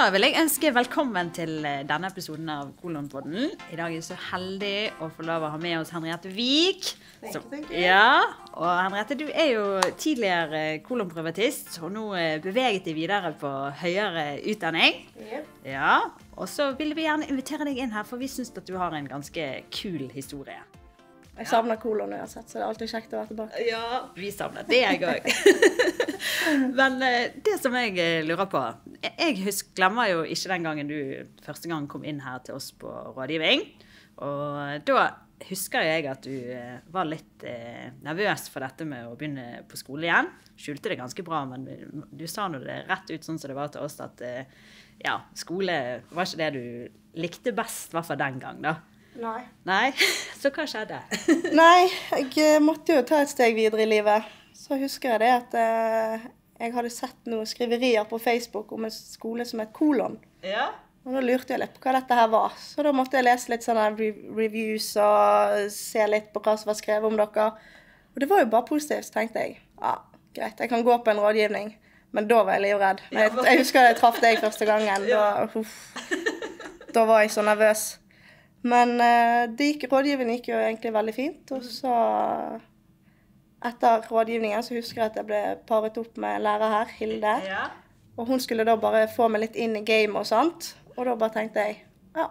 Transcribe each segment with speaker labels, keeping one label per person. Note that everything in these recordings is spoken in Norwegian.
Speaker 1: Da vil jeg ønske velkommen til eh, denne episoden av Kolonpodden. I dag er vi så heldig å få lov å ha med oss Henriette
Speaker 2: Wiik.
Speaker 1: Ja, og Henriette, du er jo tidligere kolonprivatist, og nå eh, beveget deg videre på høyere utdanning.
Speaker 2: Yep.
Speaker 1: Ja, og så vil vi gjerne invitere deg inn her, for vi syns at du har en ganske kul historie.
Speaker 2: Jeg savner colaen uansett, så det er alltid kjekt å være tilbake.
Speaker 1: Ja, vi savner det, jeg òg. Men eh, det som jeg eh, lurer på Jeg husker, glemmer jo ikke den gangen du første gang kom inn her til oss på rådgivning. Og da husker jeg at du eh, var litt eh, nervøs for dette med å begynne på skole igjen. Skjulte det ganske bra, men du sa nå det rett ut sånn som det var til oss, at eh, ja, skole var ikke det du likte best, i hvert fall den gang, da.
Speaker 2: Nei.
Speaker 1: Nei? Så hva skjedde?
Speaker 2: Nei, jeg måtte jo ta et steg videre i livet. Så husker jeg det at eh, jeg hadde sett noen skriverier på Facebook om en skole som het Kolon.
Speaker 1: Ja?
Speaker 2: Og da lurte jeg litt på hva dette her var. Så da måtte jeg lese litt sånne reviews og se litt på hva som var skrevet om dere. Og det var jo bare positivt, så tenkte jeg. Ja, greit, jeg kan gå på en rådgivning. Men da var jeg livredd. Jeg, jeg husker jeg traff deg første gangen. Da, uff, da var jeg så nervøs. Men eh, det gikk, rådgivningen gikk jo egentlig veldig fint. Og så, etter rådgivningen, så husker jeg at jeg ble paret opp med lærer her, Hilde.
Speaker 1: Ja.
Speaker 2: Og hun skulle da bare få meg litt inn i gamet og sånt. Og da bare tenkte jeg ja,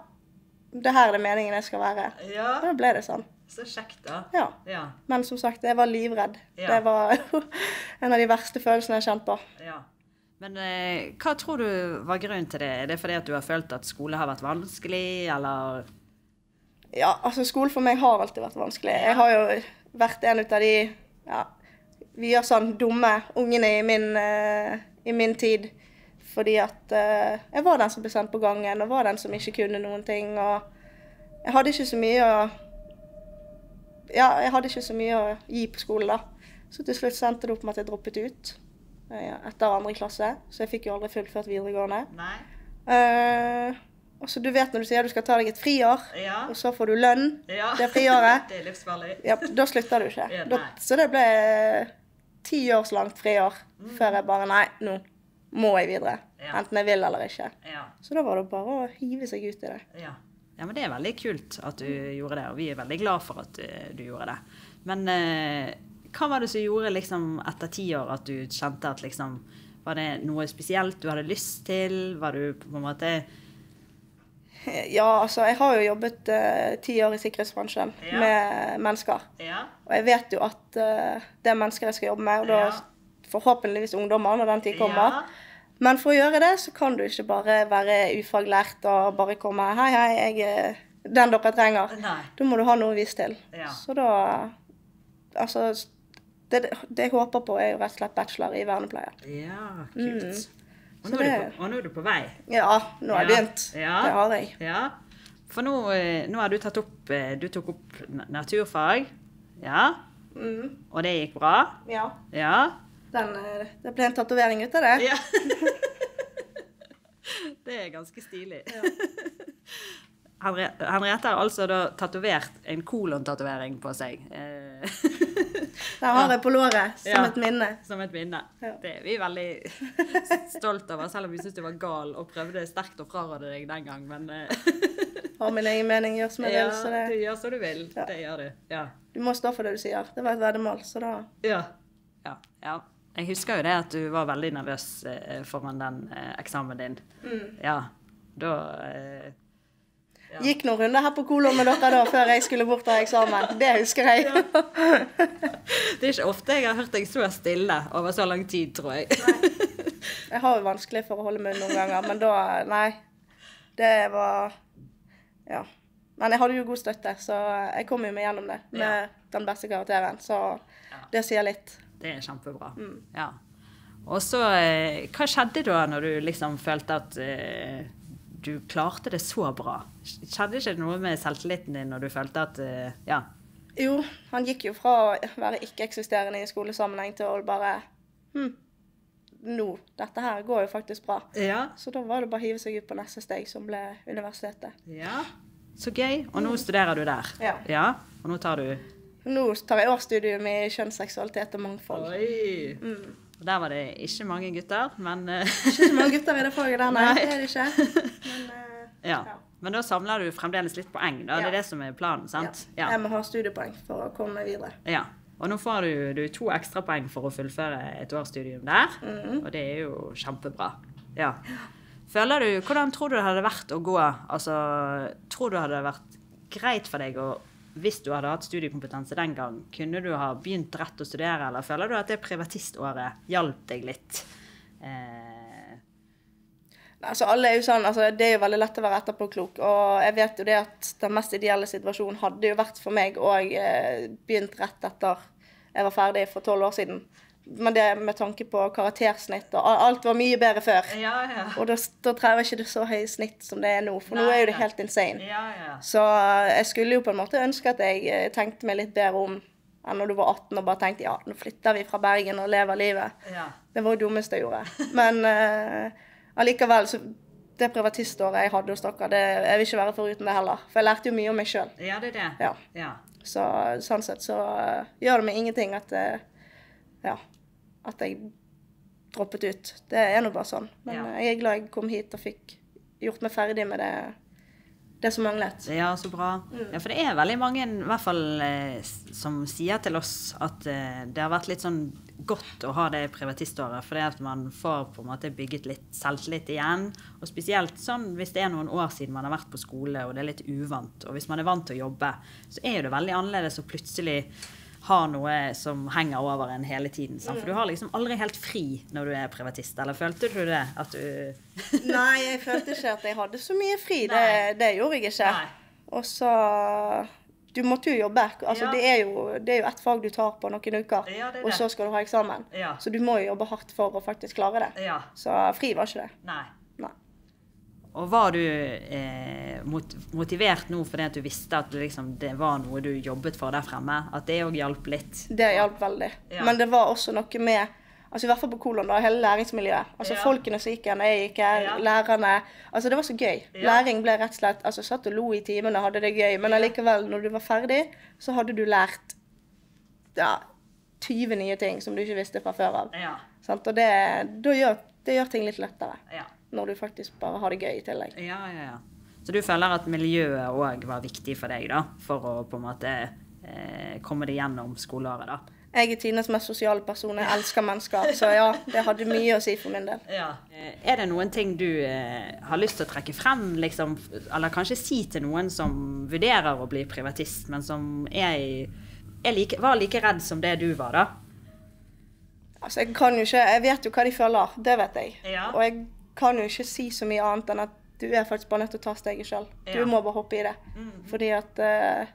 Speaker 2: det her er det meningen jeg skal være. Og
Speaker 1: Ja,
Speaker 2: da ble det sånn.
Speaker 1: så kjekt da.
Speaker 2: Ja.
Speaker 1: Ja,
Speaker 2: Men som sagt, jeg var livredd.
Speaker 1: Ja.
Speaker 2: Det var en av de verste følelsene jeg har kjent på.
Speaker 1: ja. Men eh, hva tror du var grunnen til det? Er det fordi at du har følt at skole har vært vanskelig, eller
Speaker 2: Ja, altså skole for meg har alltid vært vanskelig. Jeg har jo vært en av de ja, vi gjør sånn dumme ungene i min, uh, i min tid. Fordi at uh, jeg var den som ble sendt på gangen, og var den som ikke kunne noen ting. Og jeg hadde ikke så mye å Ja, jeg hadde ikke så mye å gi på skolen, da. Så til slutt sendte det opp med at jeg droppet ut uh, etter andre klasse. Så jeg fikk jo aldri fullført videregående.
Speaker 1: Nei?
Speaker 2: Og så du vet når du sier du skal ta deg et friår,
Speaker 1: Ja.
Speaker 2: og så får du lønn
Speaker 1: ja.
Speaker 2: det friåret.
Speaker 1: det er livsfarlig.
Speaker 2: Ja, da slutter du ikke.
Speaker 1: Ja,
Speaker 2: Da, så det ble ti års langt friår før jeg bare Nei, nå må jeg videre.
Speaker 1: Mm. Ja.
Speaker 2: Enten jeg vil eller ikke.
Speaker 1: Ja.
Speaker 2: Så da var det bare å hive seg ut i det.
Speaker 1: ja. Ja, men det er veldig kult at du gjorde det, og vi er veldig glad for at eh, du gjorde det. Men eh, hva var det som gjorde liksom etter ti år at du kjente at liksom Var det noe spesielt du hadde lyst til? Var du på en måte
Speaker 2: Ja, altså, jeg har jo jobbet eh, ti år i sikkerhetsbransjen
Speaker 1: Ja.
Speaker 2: med mennesker.
Speaker 1: Ja.
Speaker 2: Og jeg vet jo at uh, det er mennesker jeg skal jobbe med, og da
Speaker 1: Ja.
Speaker 2: forhåpentligvis ungdommer når den tid kommer. Men for å gjøre det, så kan du ikke bare være ufaglært og bare komme Hei, hei, jeg er den dere trenger.
Speaker 1: Nei.
Speaker 2: Da må du ha noe å vise til.
Speaker 1: Ja.
Speaker 2: Så da Altså, det, det jeg håper på, er jo rett og slett bachelor i vernepleie.
Speaker 1: Ja, kult.
Speaker 2: Mm. Så
Speaker 1: nå
Speaker 2: det-
Speaker 1: på, og nå er du på vei.
Speaker 2: Ja, nå har jeg begynt.
Speaker 1: Ja.
Speaker 2: Det har jeg.
Speaker 1: Ja. For nå, eh, nå har du tatt opp eh, Du tok opp naturfag. Ja.
Speaker 2: Mm.
Speaker 1: Og det gikk bra.
Speaker 2: Ja.
Speaker 1: Ja.
Speaker 2: Den, eh, det ble en tatovering ut av det.
Speaker 1: ja. det er ganske stilig. Ja. Henriette har altså da tatovert en kolontatovering på seg.
Speaker 2: Den har jeg på låret som
Speaker 1: Ja.
Speaker 2: et minne.
Speaker 1: som et minne.
Speaker 2: Ja.
Speaker 1: Det er vi veldig stolt over, selv om vi syntes du var gal og prøvde sterkt å fraråde deg den gang. Men eh,
Speaker 2: Har min egen mening, gjør som jeg
Speaker 1: ja,
Speaker 2: vil. Så
Speaker 1: du gjør som du vil. Det gjør du. Ja.
Speaker 2: du må stå for det du sier. Det var et veddemål, så da
Speaker 1: Ja. ja. ja. Jeg husker jo det at du var veldig nervøs eh, foran den eh, eksamen din. Ja. Da Ja.
Speaker 2: Gikk noen runder her på Kolo med dere da, før jeg skulle bort ha eksamen. Det husker jeg.
Speaker 1: Det er ikke ofte jeg har hørt deg så stille over så lang tid, tror jeg.
Speaker 2: Jeg har jo vanskelig for å holde munn noen ganger, men da Nei. Det var Ja. Men jeg hadde jo god støtte, så jeg kom jo meg gjennom det med
Speaker 1: Ja.
Speaker 2: den beste karakteren. Så
Speaker 1: Ja.
Speaker 2: det sier litt.
Speaker 1: Det er kjempebra.
Speaker 2: Mm.
Speaker 1: Ja. Og så eh, Hva skjedde da når du liksom følte at eh, du klarte det så bra? Skjedde ikke noe med selvtilliten din når du følte at eh, Ja.
Speaker 2: Jo, han gikk jo fra å være ikke-eksisterende i skolesammenheng til å bare Hm, nå, dette her går jo faktisk bra.
Speaker 1: Ja.
Speaker 2: Så da var det bare å hive seg ut på neste steg, som ble universitetet.
Speaker 1: ja. Så gøy. Og nå studerer du der.
Speaker 2: Ja.
Speaker 1: Og nå tar du
Speaker 2: Nå tar jeg årsstudium i kjønnsseksualitet og mangfold.
Speaker 1: Oi!
Speaker 2: Mm.
Speaker 1: Og Der var det ikke mange gutter, men eh,
Speaker 2: Ikke så mange gutter i det faget der, nei.
Speaker 1: Nei.
Speaker 2: Det er det ikke. Men uh,
Speaker 1: ja. Men da samler du fremdeles litt poeng, da. Det er det som er planen, sant?
Speaker 2: ja. Jeg må ha studiepoeng for å komme meg videre.
Speaker 1: Ja. Og nå får du, du to ekstrapoeng for å fullføre et årsstudium der,
Speaker 2: Mhm.
Speaker 1: og det er jo kjempebra. Ja. Føler du, Hvordan tror du det hadde vært å gå Altså, tror du det hadde vært greit for deg å hvis du hadde hatt studiekompetanse den gang, kunne du ha begynt rett å studere, eller føler du at det privatiståret hjalp deg litt? Eh,
Speaker 2: Altså, alle er jo sånn, altså, Det er jo veldig lett å være etterpåklok. Og jeg vet jo det at den mest ideelle situasjonen hadde jo vært for meg å eh, begynt rett etter jeg var ferdig for tolv år siden. Men det med tanke på karaktersnitt og alt var mye bedre før.
Speaker 1: ja, ja.
Speaker 2: Og da, da trenger ikke det så høye snitt som det er nå, for nå er jo det
Speaker 1: nei.
Speaker 2: helt insane.
Speaker 1: Ja, ja.
Speaker 2: Så eh, jeg skulle jo på en måte ønske at jeg eh, tenkte meg litt bedre om enn når du var 18 og bare tenkte ja, nå flytter vi fra Bergen og lever livet.
Speaker 1: ja.
Speaker 2: Det var det dummeste jeg gjorde. Men uh, allikevel, så det privatiståret jeg hadde hos dere, det, jeg vil ikke være foruten det heller. For jeg lærte jo mye om meg sjøl.
Speaker 1: Ja, det er det.
Speaker 2: Ja.
Speaker 1: ja.
Speaker 2: Så sånn sett så uh, gjør det meg ingenting at eh, Ja. At jeg droppet ut. Det er nå bare sånn. Men
Speaker 1: Ja.
Speaker 2: eh, jeg er glad jeg kom hit og fikk gjort meg ferdig med det, det som manglet.
Speaker 1: Ja, så bra. Ja, for det er veldig mange i hvert fall eh, som sier til oss at eh, det har vært litt sånn godt å ha det privatiståret, fordi at man får på en måte bygget litt selvtillit igjen. Og spesielt sånn hvis det er noen år siden man har vært på skole og det er litt uvant, og hvis man er vant til å jobbe, så er jo det veldig annerledes å plutselig ha noe som henger over en hele tiden. Sant? For du har liksom aldri helt fri når du er privatist, eller følte du det? At du
Speaker 2: Nei, jeg følte ikke at jeg hadde så mye fri. Det, det gjorde jeg ikke. Og så Du måtte jo jobbe. Altså,
Speaker 1: Ja.
Speaker 2: det, er jo, det er jo ett fag du tar på noen uker,
Speaker 1: Ja, det
Speaker 2: og så skal du ha eksamen.
Speaker 1: Ja.
Speaker 2: Så du må jo jobbe hardt for å faktisk klare det.
Speaker 1: Ja.
Speaker 2: Så fri var ikke det.
Speaker 1: Nei. Og var du eh, mot, motivert nå fordi at du visste at liksom, det var noe du jobbet for der fremme? At det òg hjalp litt?
Speaker 2: Det hjalp veldig.
Speaker 1: Ja.
Speaker 2: Men det var også noe med Altså I hvert fall på Kolon, da, hele læringsmiljøet. Altså
Speaker 1: Ja.
Speaker 2: Folkene som gikk her når jeg gikk her,
Speaker 1: Ja.
Speaker 2: lærerne Altså Det var så gøy. Læring ble rett og slett Altså Satt og lo i timene og hadde det gøy, men allikevel, når du var ferdig, så hadde du lært ja, 20 nye ting som du ikke visste fra før av.
Speaker 1: Ja.
Speaker 2: Sant? Og det, gjør, det gjør ting litt lettere.
Speaker 1: Ja.
Speaker 2: Når du faktisk bare har det gøy i tillegg.
Speaker 1: ja, ja, ja. Så du føler at miljøet òg var viktig for deg, da? For å på en måte eh, komme deg gjennom skoleåret, da?
Speaker 2: Jeg er Tines mest sosiale person. Jeg elsker mennesker. Så ja, det hadde mye å si for min del.
Speaker 1: Ja. Eh, Er det noen ting du eh, har lyst til å trekke frem, liksom, eller kanskje si til noen som vurderer å bli privatist, men som er i er like, var like redd som det du var, da?
Speaker 2: Altså, jeg kan jo ikke Jeg vet jo hva de føler. Det vet jeg.
Speaker 1: Ja.
Speaker 2: Og jeg kan jo ikke si så mye annet enn at du er faktisk bare nødt til å ta steget sjøl. Du må bare hoppe i det.
Speaker 1: Mm.
Speaker 2: Fordi at uh,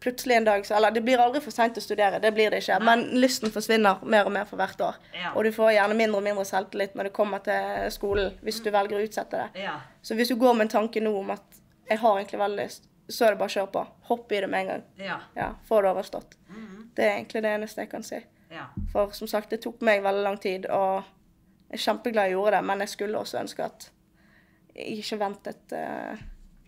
Speaker 2: plutselig en dag så Eller det blir aldri for seint å studere, det blir det ikke. Men lysten forsvinner mer og mer for hvert år.
Speaker 1: Ja.
Speaker 2: Og du får gjerne mindre og mindre selvtillit når det kommer til skolen, hvis du velger å utsette det.
Speaker 1: Ja.
Speaker 2: Så hvis du går med en tanke nå om at jeg har egentlig veldig lyst, så er det bare å kjøre på. Hopp i det med en gang.
Speaker 1: Ja.
Speaker 2: Ja, Få det overstått.
Speaker 1: Mhm.
Speaker 2: Det er egentlig det eneste jeg kan si.
Speaker 1: ja.
Speaker 2: For som sagt, det tok meg veldig lang tid, og jeg er kjempeglad jeg gjorde det, men jeg skulle også ønske at jeg ikke ventet uh,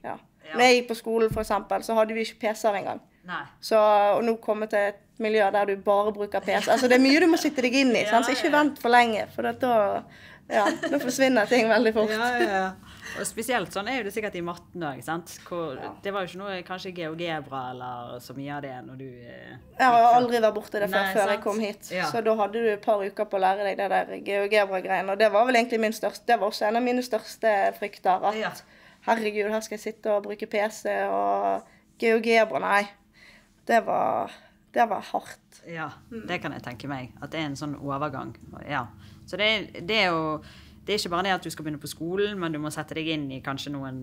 Speaker 2: ja.
Speaker 1: Ja.
Speaker 2: Når jeg gikk på skolen, eksempel, så hadde vi ikke PC-er engang.
Speaker 1: Nei.
Speaker 2: Så, og nå komme til et miljø der du bare bruker PC. Altså, det er mye du må sitte deg inn i,
Speaker 1: Ja,
Speaker 2: så ikke vent for lenge, for da, ja, da forsvinner ting veldig fort.
Speaker 1: Ja, ja, ja. Og spesielt sånn er jo det sikkert i matten òg.
Speaker 2: Ja.
Speaker 1: Det var jo ikke noe kanskje GeoGebra eller så mye av det når du eh,
Speaker 2: Jeg har aldri vært borti det før,
Speaker 1: Nei,
Speaker 2: før jeg kom hit.
Speaker 1: Ja.
Speaker 2: Så da hadde du et par uker på å lære deg det der GeoGebra-greiene. Og det var vel egentlig min største, det var også en av mine største frykter. At
Speaker 1: Ja.
Speaker 2: herregud, her skal jeg sitte og bruke PC og GeoGebra. Nei. Det var, det var hardt.
Speaker 1: Ja, det kan jeg tenke meg. At det er en sånn overgang. Ja. Så det, det er jo det er ikke bare det at du skal begynne på skolen, men du må sette deg inn i kanskje noen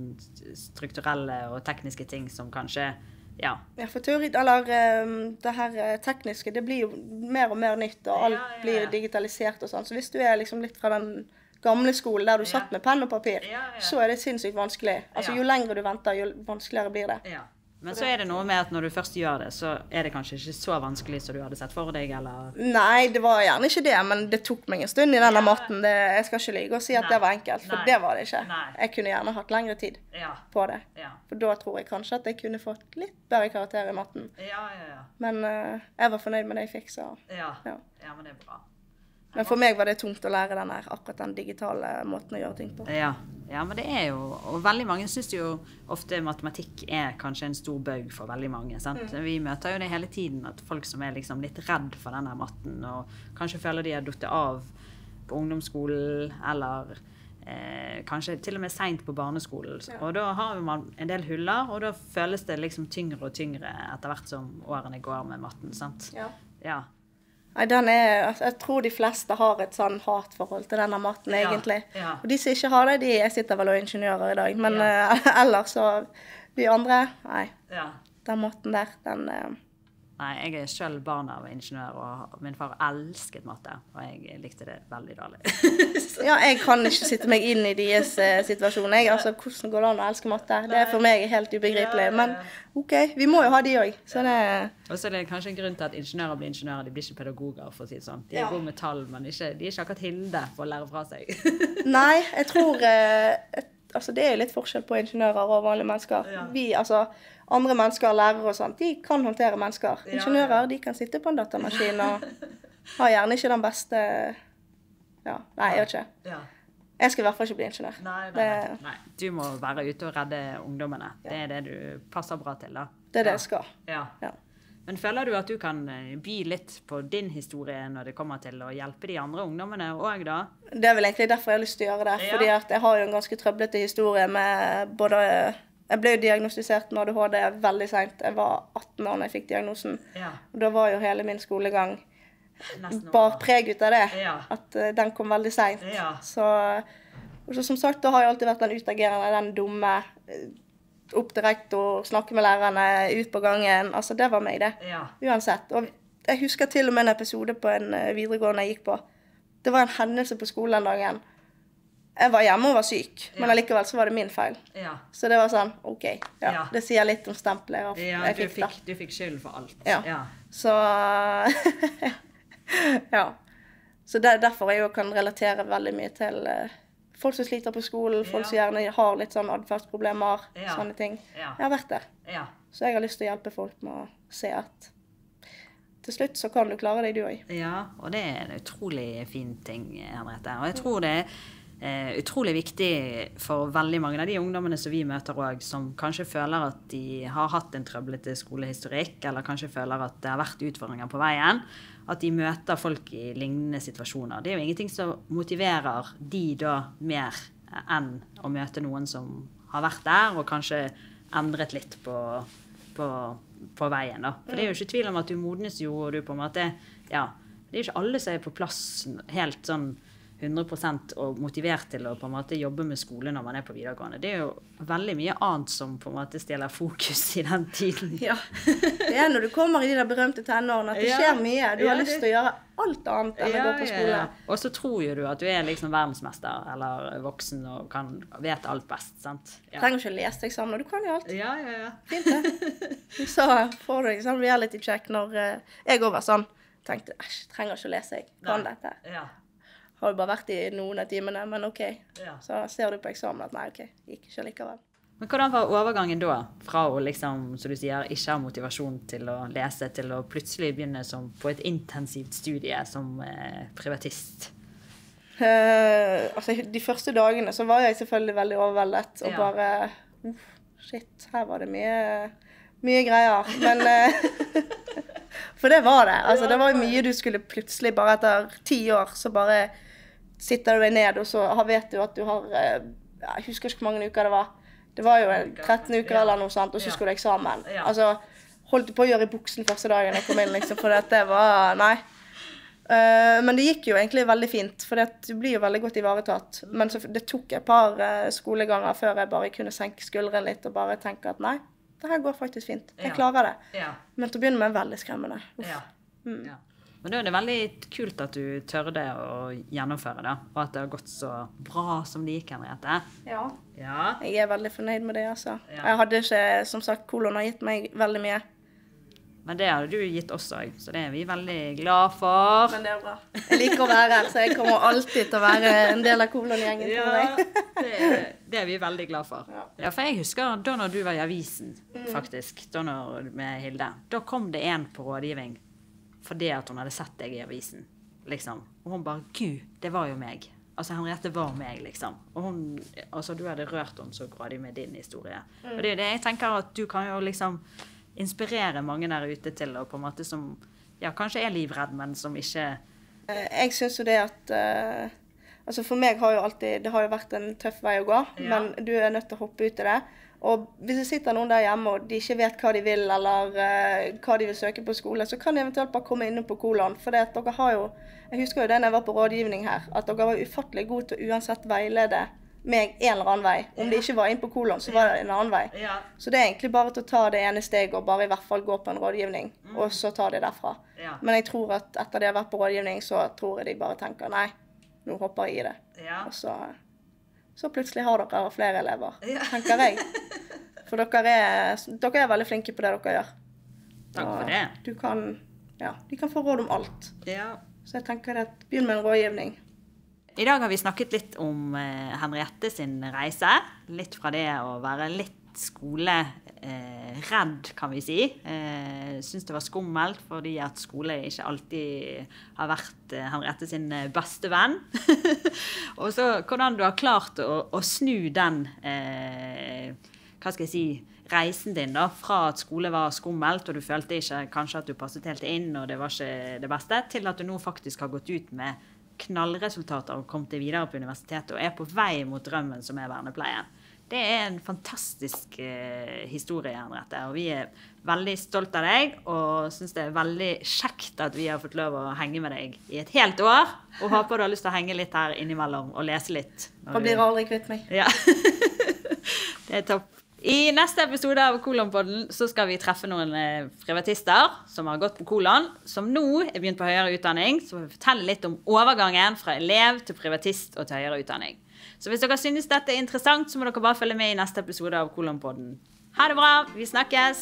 Speaker 1: strukturelle og tekniske ting som kanskje Ja.
Speaker 2: Ja, for teori, eller um, det her eh, tekniske, det blir jo mer og mer nytt, og alt
Speaker 1: Ja, ja,
Speaker 2: blir digitalisert og sånn. Så hvis du er liksom litt fra den gamle skolen der du satt med penn og papir, så er det sinnssykt vanskelig. Altså. Jo lengre du venter, jo vanskeligere blir det.
Speaker 1: ja. Men så er det noe med at når du først gjør det, så er det kanskje ikke så vanskelig som du hadde sett for deg, eller
Speaker 2: Nei, det var gjerne ikke det, men det tok meg en stund i denne
Speaker 1: Ja.
Speaker 2: matten. Det, jeg skal ikke lyve og si at
Speaker 1: Nei.
Speaker 2: det var enkelt, for
Speaker 1: Nei.
Speaker 2: det var det ikke.
Speaker 1: Nei.
Speaker 2: Jeg kunne gjerne hatt lengre tid
Speaker 1: Ja.
Speaker 2: på det.
Speaker 1: Ja.
Speaker 2: For da tror jeg kanskje at jeg kunne fått litt bedre karakter i matten.
Speaker 1: Ja, ja, ja.
Speaker 2: Men uh, jeg var fornøyd med det jeg fikk, så
Speaker 1: Ja.
Speaker 2: Ja.
Speaker 1: ja, men det er bra.
Speaker 2: Men for meg var det tungt å lære den her, akkurat den digitale måten å gjøre ting på.
Speaker 1: Ja. ja, men det er jo Og veldig mange syns jo ofte matematikk er kanskje en stor bøg for veldig mange. sant?
Speaker 2: Mm.
Speaker 1: Vi møter jo det hele tiden, at folk som er liksom litt redd for den her matten, og kanskje føler de har falt av på ungdomsskolen, eller eh, kanskje til og med seint på barneskolen. Og da har man en del huller, og da føles det liksom tyngre og tyngre etter hvert som årene går med matten. sant?
Speaker 2: Ja.
Speaker 1: Ja.
Speaker 2: Nei, den er, altså, jeg tror de fleste har et sånn hatforhold til denne
Speaker 1: maten,
Speaker 2: egentlig.
Speaker 1: ja.
Speaker 2: Og de som ikke har det, de sitter vel og er ingeniører i dag. Men
Speaker 1: Ja.
Speaker 2: uh, ellers så Vi andre, nei.
Speaker 1: ja.
Speaker 2: Den maten der, den eh,
Speaker 1: Nei, jeg er sjøl barn av ingeniør, og min far elsket matte. Og jeg likte det veldig dårlig.
Speaker 2: Ja, jeg kan ikke sitte meg inn i deres eh, situasjon. Jeg, altså, hvordan går det an å elske matte? Det er for meg helt ubegripelig. Men OK, vi må jo ha de òg. Så det
Speaker 1: og så er det kanskje en grunn til at ingeniører blir ingeniører, de blir ikke pedagoger. for å si det sånn. De er
Speaker 2: Ja.
Speaker 1: gode med tall, men ikke, de er ikke akkurat Hilde for å lære fra seg.
Speaker 2: Nei, jeg tror eh, Altså, det er jo litt forskjell på ingeniører og vanlige mennesker.
Speaker 1: Ja.
Speaker 2: Vi, altså Andre mennesker, lærere og sånt, de kan håndtere mennesker.
Speaker 1: Ja,
Speaker 2: Ingeniører, de kan sitte på en datamaskin og har gjerne ikke den beste Ja, nei, jeg vet ikke.
Speaker 1: ja.
Speaker 2: Jeg skal i hvert fall ikke bli ingeniør.
Speaker 1: Nei, nei, nei. Du må være ute og redde ungdommene. Det er det du passer bra til, da.
Speaker 2: Det er det
Speaker 1: Ja.
Speaker 2: jeg skal.
Speaker 1: Ja.
Speaker 2: Ja.
Speaker 1: Men føler du at du kan eh, by litt på din historie når det kommer til å hjelpe de andre ungdommene òg, da?
Speaker 2: Det er vel egentlig derfor jeg har lyst til å gjøre det.
Speaker 1: Ja.
Speaker 2: Fordi at jeg har jo en ganske trøblete historie med både Jeg ble jo diagnostisert med ADHD veldig seint. Jeg var 18 år da jeg fikk diagnosen.
Speaker 1: Ja.
Speaker 2: Og da var jo hele min skolegang bar preg ut av det.
Speaker 1: Ja.
Speaker 2: At eh, den kom veldig seint.
Speaker 1: Ja.
Speaker 2: Så så som sagt, da har jeg alltid vært den utagerende, den dumme. eh, Opp til rektor, snakke med lærerne, ut på gangen. Altså, det var meg, det.
Speaker 1: Ja.
Speaker 2: Uansett. Og jeg husker til og med en episode på en eh, videregående jeg gikk på. Det var en hendelse på skolen den dagen. Jeg var hjemme og var syk, men allikevel så var det min feil.
Speaker 1: Ja.
Speaker 2: Så det var sånn OK. Ja,
Speaker 1: Ja.
Speaker 2: Det sier litt om stempelet jeg, jeg
Speaker 1: du,
Speaker 2: fikk, da.
Speaker 1: du fikk skyld for alt.
Speaker 2: Ja. Så Ja. Så det er derfor jeg jo kan relatere veldig mye til eh, folk som sliter på skolen, folk som gjerne har litt sånn atferdsproblemer, sånne ting. Jeg har vært der.
Speaker 1: ja.
Speaker 2: Så jeg har lyst til å hjelpe folk med å se at til slutt så kan du klare deg, du òg.
Speaker 1: Ja, og det er en utrolig fin ting, Henriette. Og jeg tror det er eh, utrolig viktig for veldig mange av de ungdommene som vi møter òg, som kanskje føler at de har hatt en trøblete skolehistorikk, eller kanskje føler at det har vært utfordringer på veien, at de møter folk i lignende situasjoner. Det er jo ingenting som motiverer de da mer enn å møte noen som har vært der, og kanskje endret litt på på, på veien. da. For det er jo ikke tvil om at du modnes jo, og du på en måte Ja. Det er jo ikke alle som er på plass helt sånn 100 og motivert til å på en måte jobbe med skole når man er på videregående. Det er jo veldig mye annet som på en måte stjeler fokus i den tiden.
Speaker 2: Ja. Det er når du kommer i de der berømte tenårene at det skjer mye. Du har
Speaker 1: Ja,
Speaker 2: lyst til å gjøre alt annet enn å gå på skole.
Speaker 1: Og så tror jo du at du er liksom verdensmester eller voksen og kan, vet alt best. sant? Ja,
Speaker 2: trenger ikke å lese eksamen, du kan jo alt.
Speaker 1: ja, ja. ja.
Speaker 2: Fint, det. Så får du liksom reality check når eh, jeg òg var sånn. Tenkte æsj, trenger ikke å lese, jeg kan dette.
Speaker 1: Ja,
Speaker 2: Har jo bare vært i noen av timene, men OK.
Speaker 1: ja.
Speaker 2: Så ser du på eksamen at nei, OK, gikk ikke likevel.
Speaker 1: Men hvordan var overgangen da? Fra å liksom, som du sier, ikke ha motivasjon til å lese, til å plutselig begynne som, på et intensivt studie som eh, privatist?
Speaker 2: Uh, altså, de første dagene så var jeg selvfølgelig veldig overveldet og
Speaker 1: Ja.
Speaker 2: bare uff, Shit, her var det mye, mye greier. Men eh, For det var det. Altså, det var mye du skulle plutselig, bare etter ti år, så bare sitter du deg ned, og så vet du at du har eh, Jeg husker ikke hvor mange uker det var. Det var jo 13 uker eller noe sånt, og så skulle du eksamen. Altså, holdt på å gjøre i buksen første dagen jeg kom inn, liksom, for det var Nei. Uh, men det gikk jo egentlig veldig fint, for du blir jo veldig godt ivaretatt. Men så, det tok et par uh, skoleganger før jeg bare kunne senke skuldrene litt og bare tenke at nei, det her går faktisk fint. Jeg
Speaker 1: Ja.
Speaker 2: klarer det.
Speaker 1: Ja.
Speaker 2: Men til å begynne med veldig skremmende. Mm.
Speaker 1: ja. Men da er det veldig kult at du tørde å gjennomføre det, og at det har gått så bra som det gikk, Henriette.
Speaker 2: Ja.
Speaker 1: Ja.
Speaker 2: Jeg er veldig fornøyd med det, altså. Jeg hadde ikke, som sagt, kolon har gitt meg veldig mye.
Speaker 1: Men det hadde du gitt oss òg, så det er vi veldig glad for.
Speaker 2: Men det er bra. Jeg liker å være her, så jeg kommer alltid til å være en del av Kolon-gjengen.
Speaker 1: Ja, det, det er vi veldig glad for.
Speaker 2: Ja.
Speaker 1: Ja, for jeg husker da når du var i avisen,
Speaker 2: Mm.
Speaker 1: faktisk, da når, med Hilde. Da kom det en på rådgivning fordi at hun hadde sett deg i avisen. liksom. Og hun bare Gud, det var jo meg. Altså, Henriette var meg, liksom. Og hun, altså, du hadde rørt henne så grådig med din historie. Og det er jo det jeg tenker at du kan jo liksom inspirere mange der ute til å på en måte som ja, kanskje er livredd, men som ikke
Speaker 2: Eh, Jeg syns jo det at eh, Altså for meg har jo alltid Det har jo vært en tøff vei å gå,
Speaker 1: Ja.
Speaker 2: men du er nødt til å hoppe ut i det. Og hvis det sitter noen der hjemme og de ikke vet hva de vil, eller uh, hva de vil søke på skole, så kan de eventuelt bare komme innom på Kolon. For det at dere har jo Jeg husker jo det når jeg var på rådgivning her, at dere var ufattelig gode til å uansett veilede meg en eller annen vei. Om det ikke var inn på Kolon, så var det en annen vei.
Speaker 1: Ja.
Speaker 2: Så det er egentlig bare til å ta det ene steget og bare i hvert fall gå på en rådgivning, og så ta det derfra. Men jeg tror at etter de har vært på rådgivning, så tror jeg de bare tenker nei, nå hopper jeg i det.
Speaker 1: Ja.
Speaker 2: Og så, så plutselig har dere flere elever, tenker jeg. For dere er, dere er veldig flinke på det dere gjør.
Speaker 1: Takk for det.
Speaker 2: Du kan, ja, de kan få råd om alt.
Speaker 1: Ja.
Speaker 2: Så jeg tenker at begynn med en rådgivning.
Speaker 1: I dag har vi snakket litt om eh, Henriette sin reise. Litt fra det å være litt skoleredd, eh, kan vi si. Eh, Syns det var skummelt fordi at skole ikke alltid har vært eh, Henriette sin beste venn. og så hvordan du har klart å, å snu den eh, hva skal jeg si, reisen din da, fra at skole var skummelt, og du følte ikke kanskje at du passet helt inn, og det var ikke det beste, til at du nå faktisk har gått ut med knallresultater og kommet deg videre på universitetet og er på vei mot drømmen som er vernepleien. Det er en fantastisk eh, historie, Henriette, og vi er veldig stolt av deg og syns det er veldig kjekt at vi har fått lov å henge med deg i et helt år, og håper du har lyst til å henge litt her innimellom og lese litt.
Speaker 2: Og blir aldri kvitt meg.
Speaker 1: ja. det er topp. I neste episode av Kolonpodden så skal vi treffe noen eh, privatister som har gått på kolon, som nå er begynt på høyere utdanning. Så får vi fortelle litt om overgangen fra elev til privatist og til høyere utdanning. Så hvis dere synes dette er interessant, så må dere bare følge med i neste episode av Kolonpodden. Ha det bra. Vi snakkes.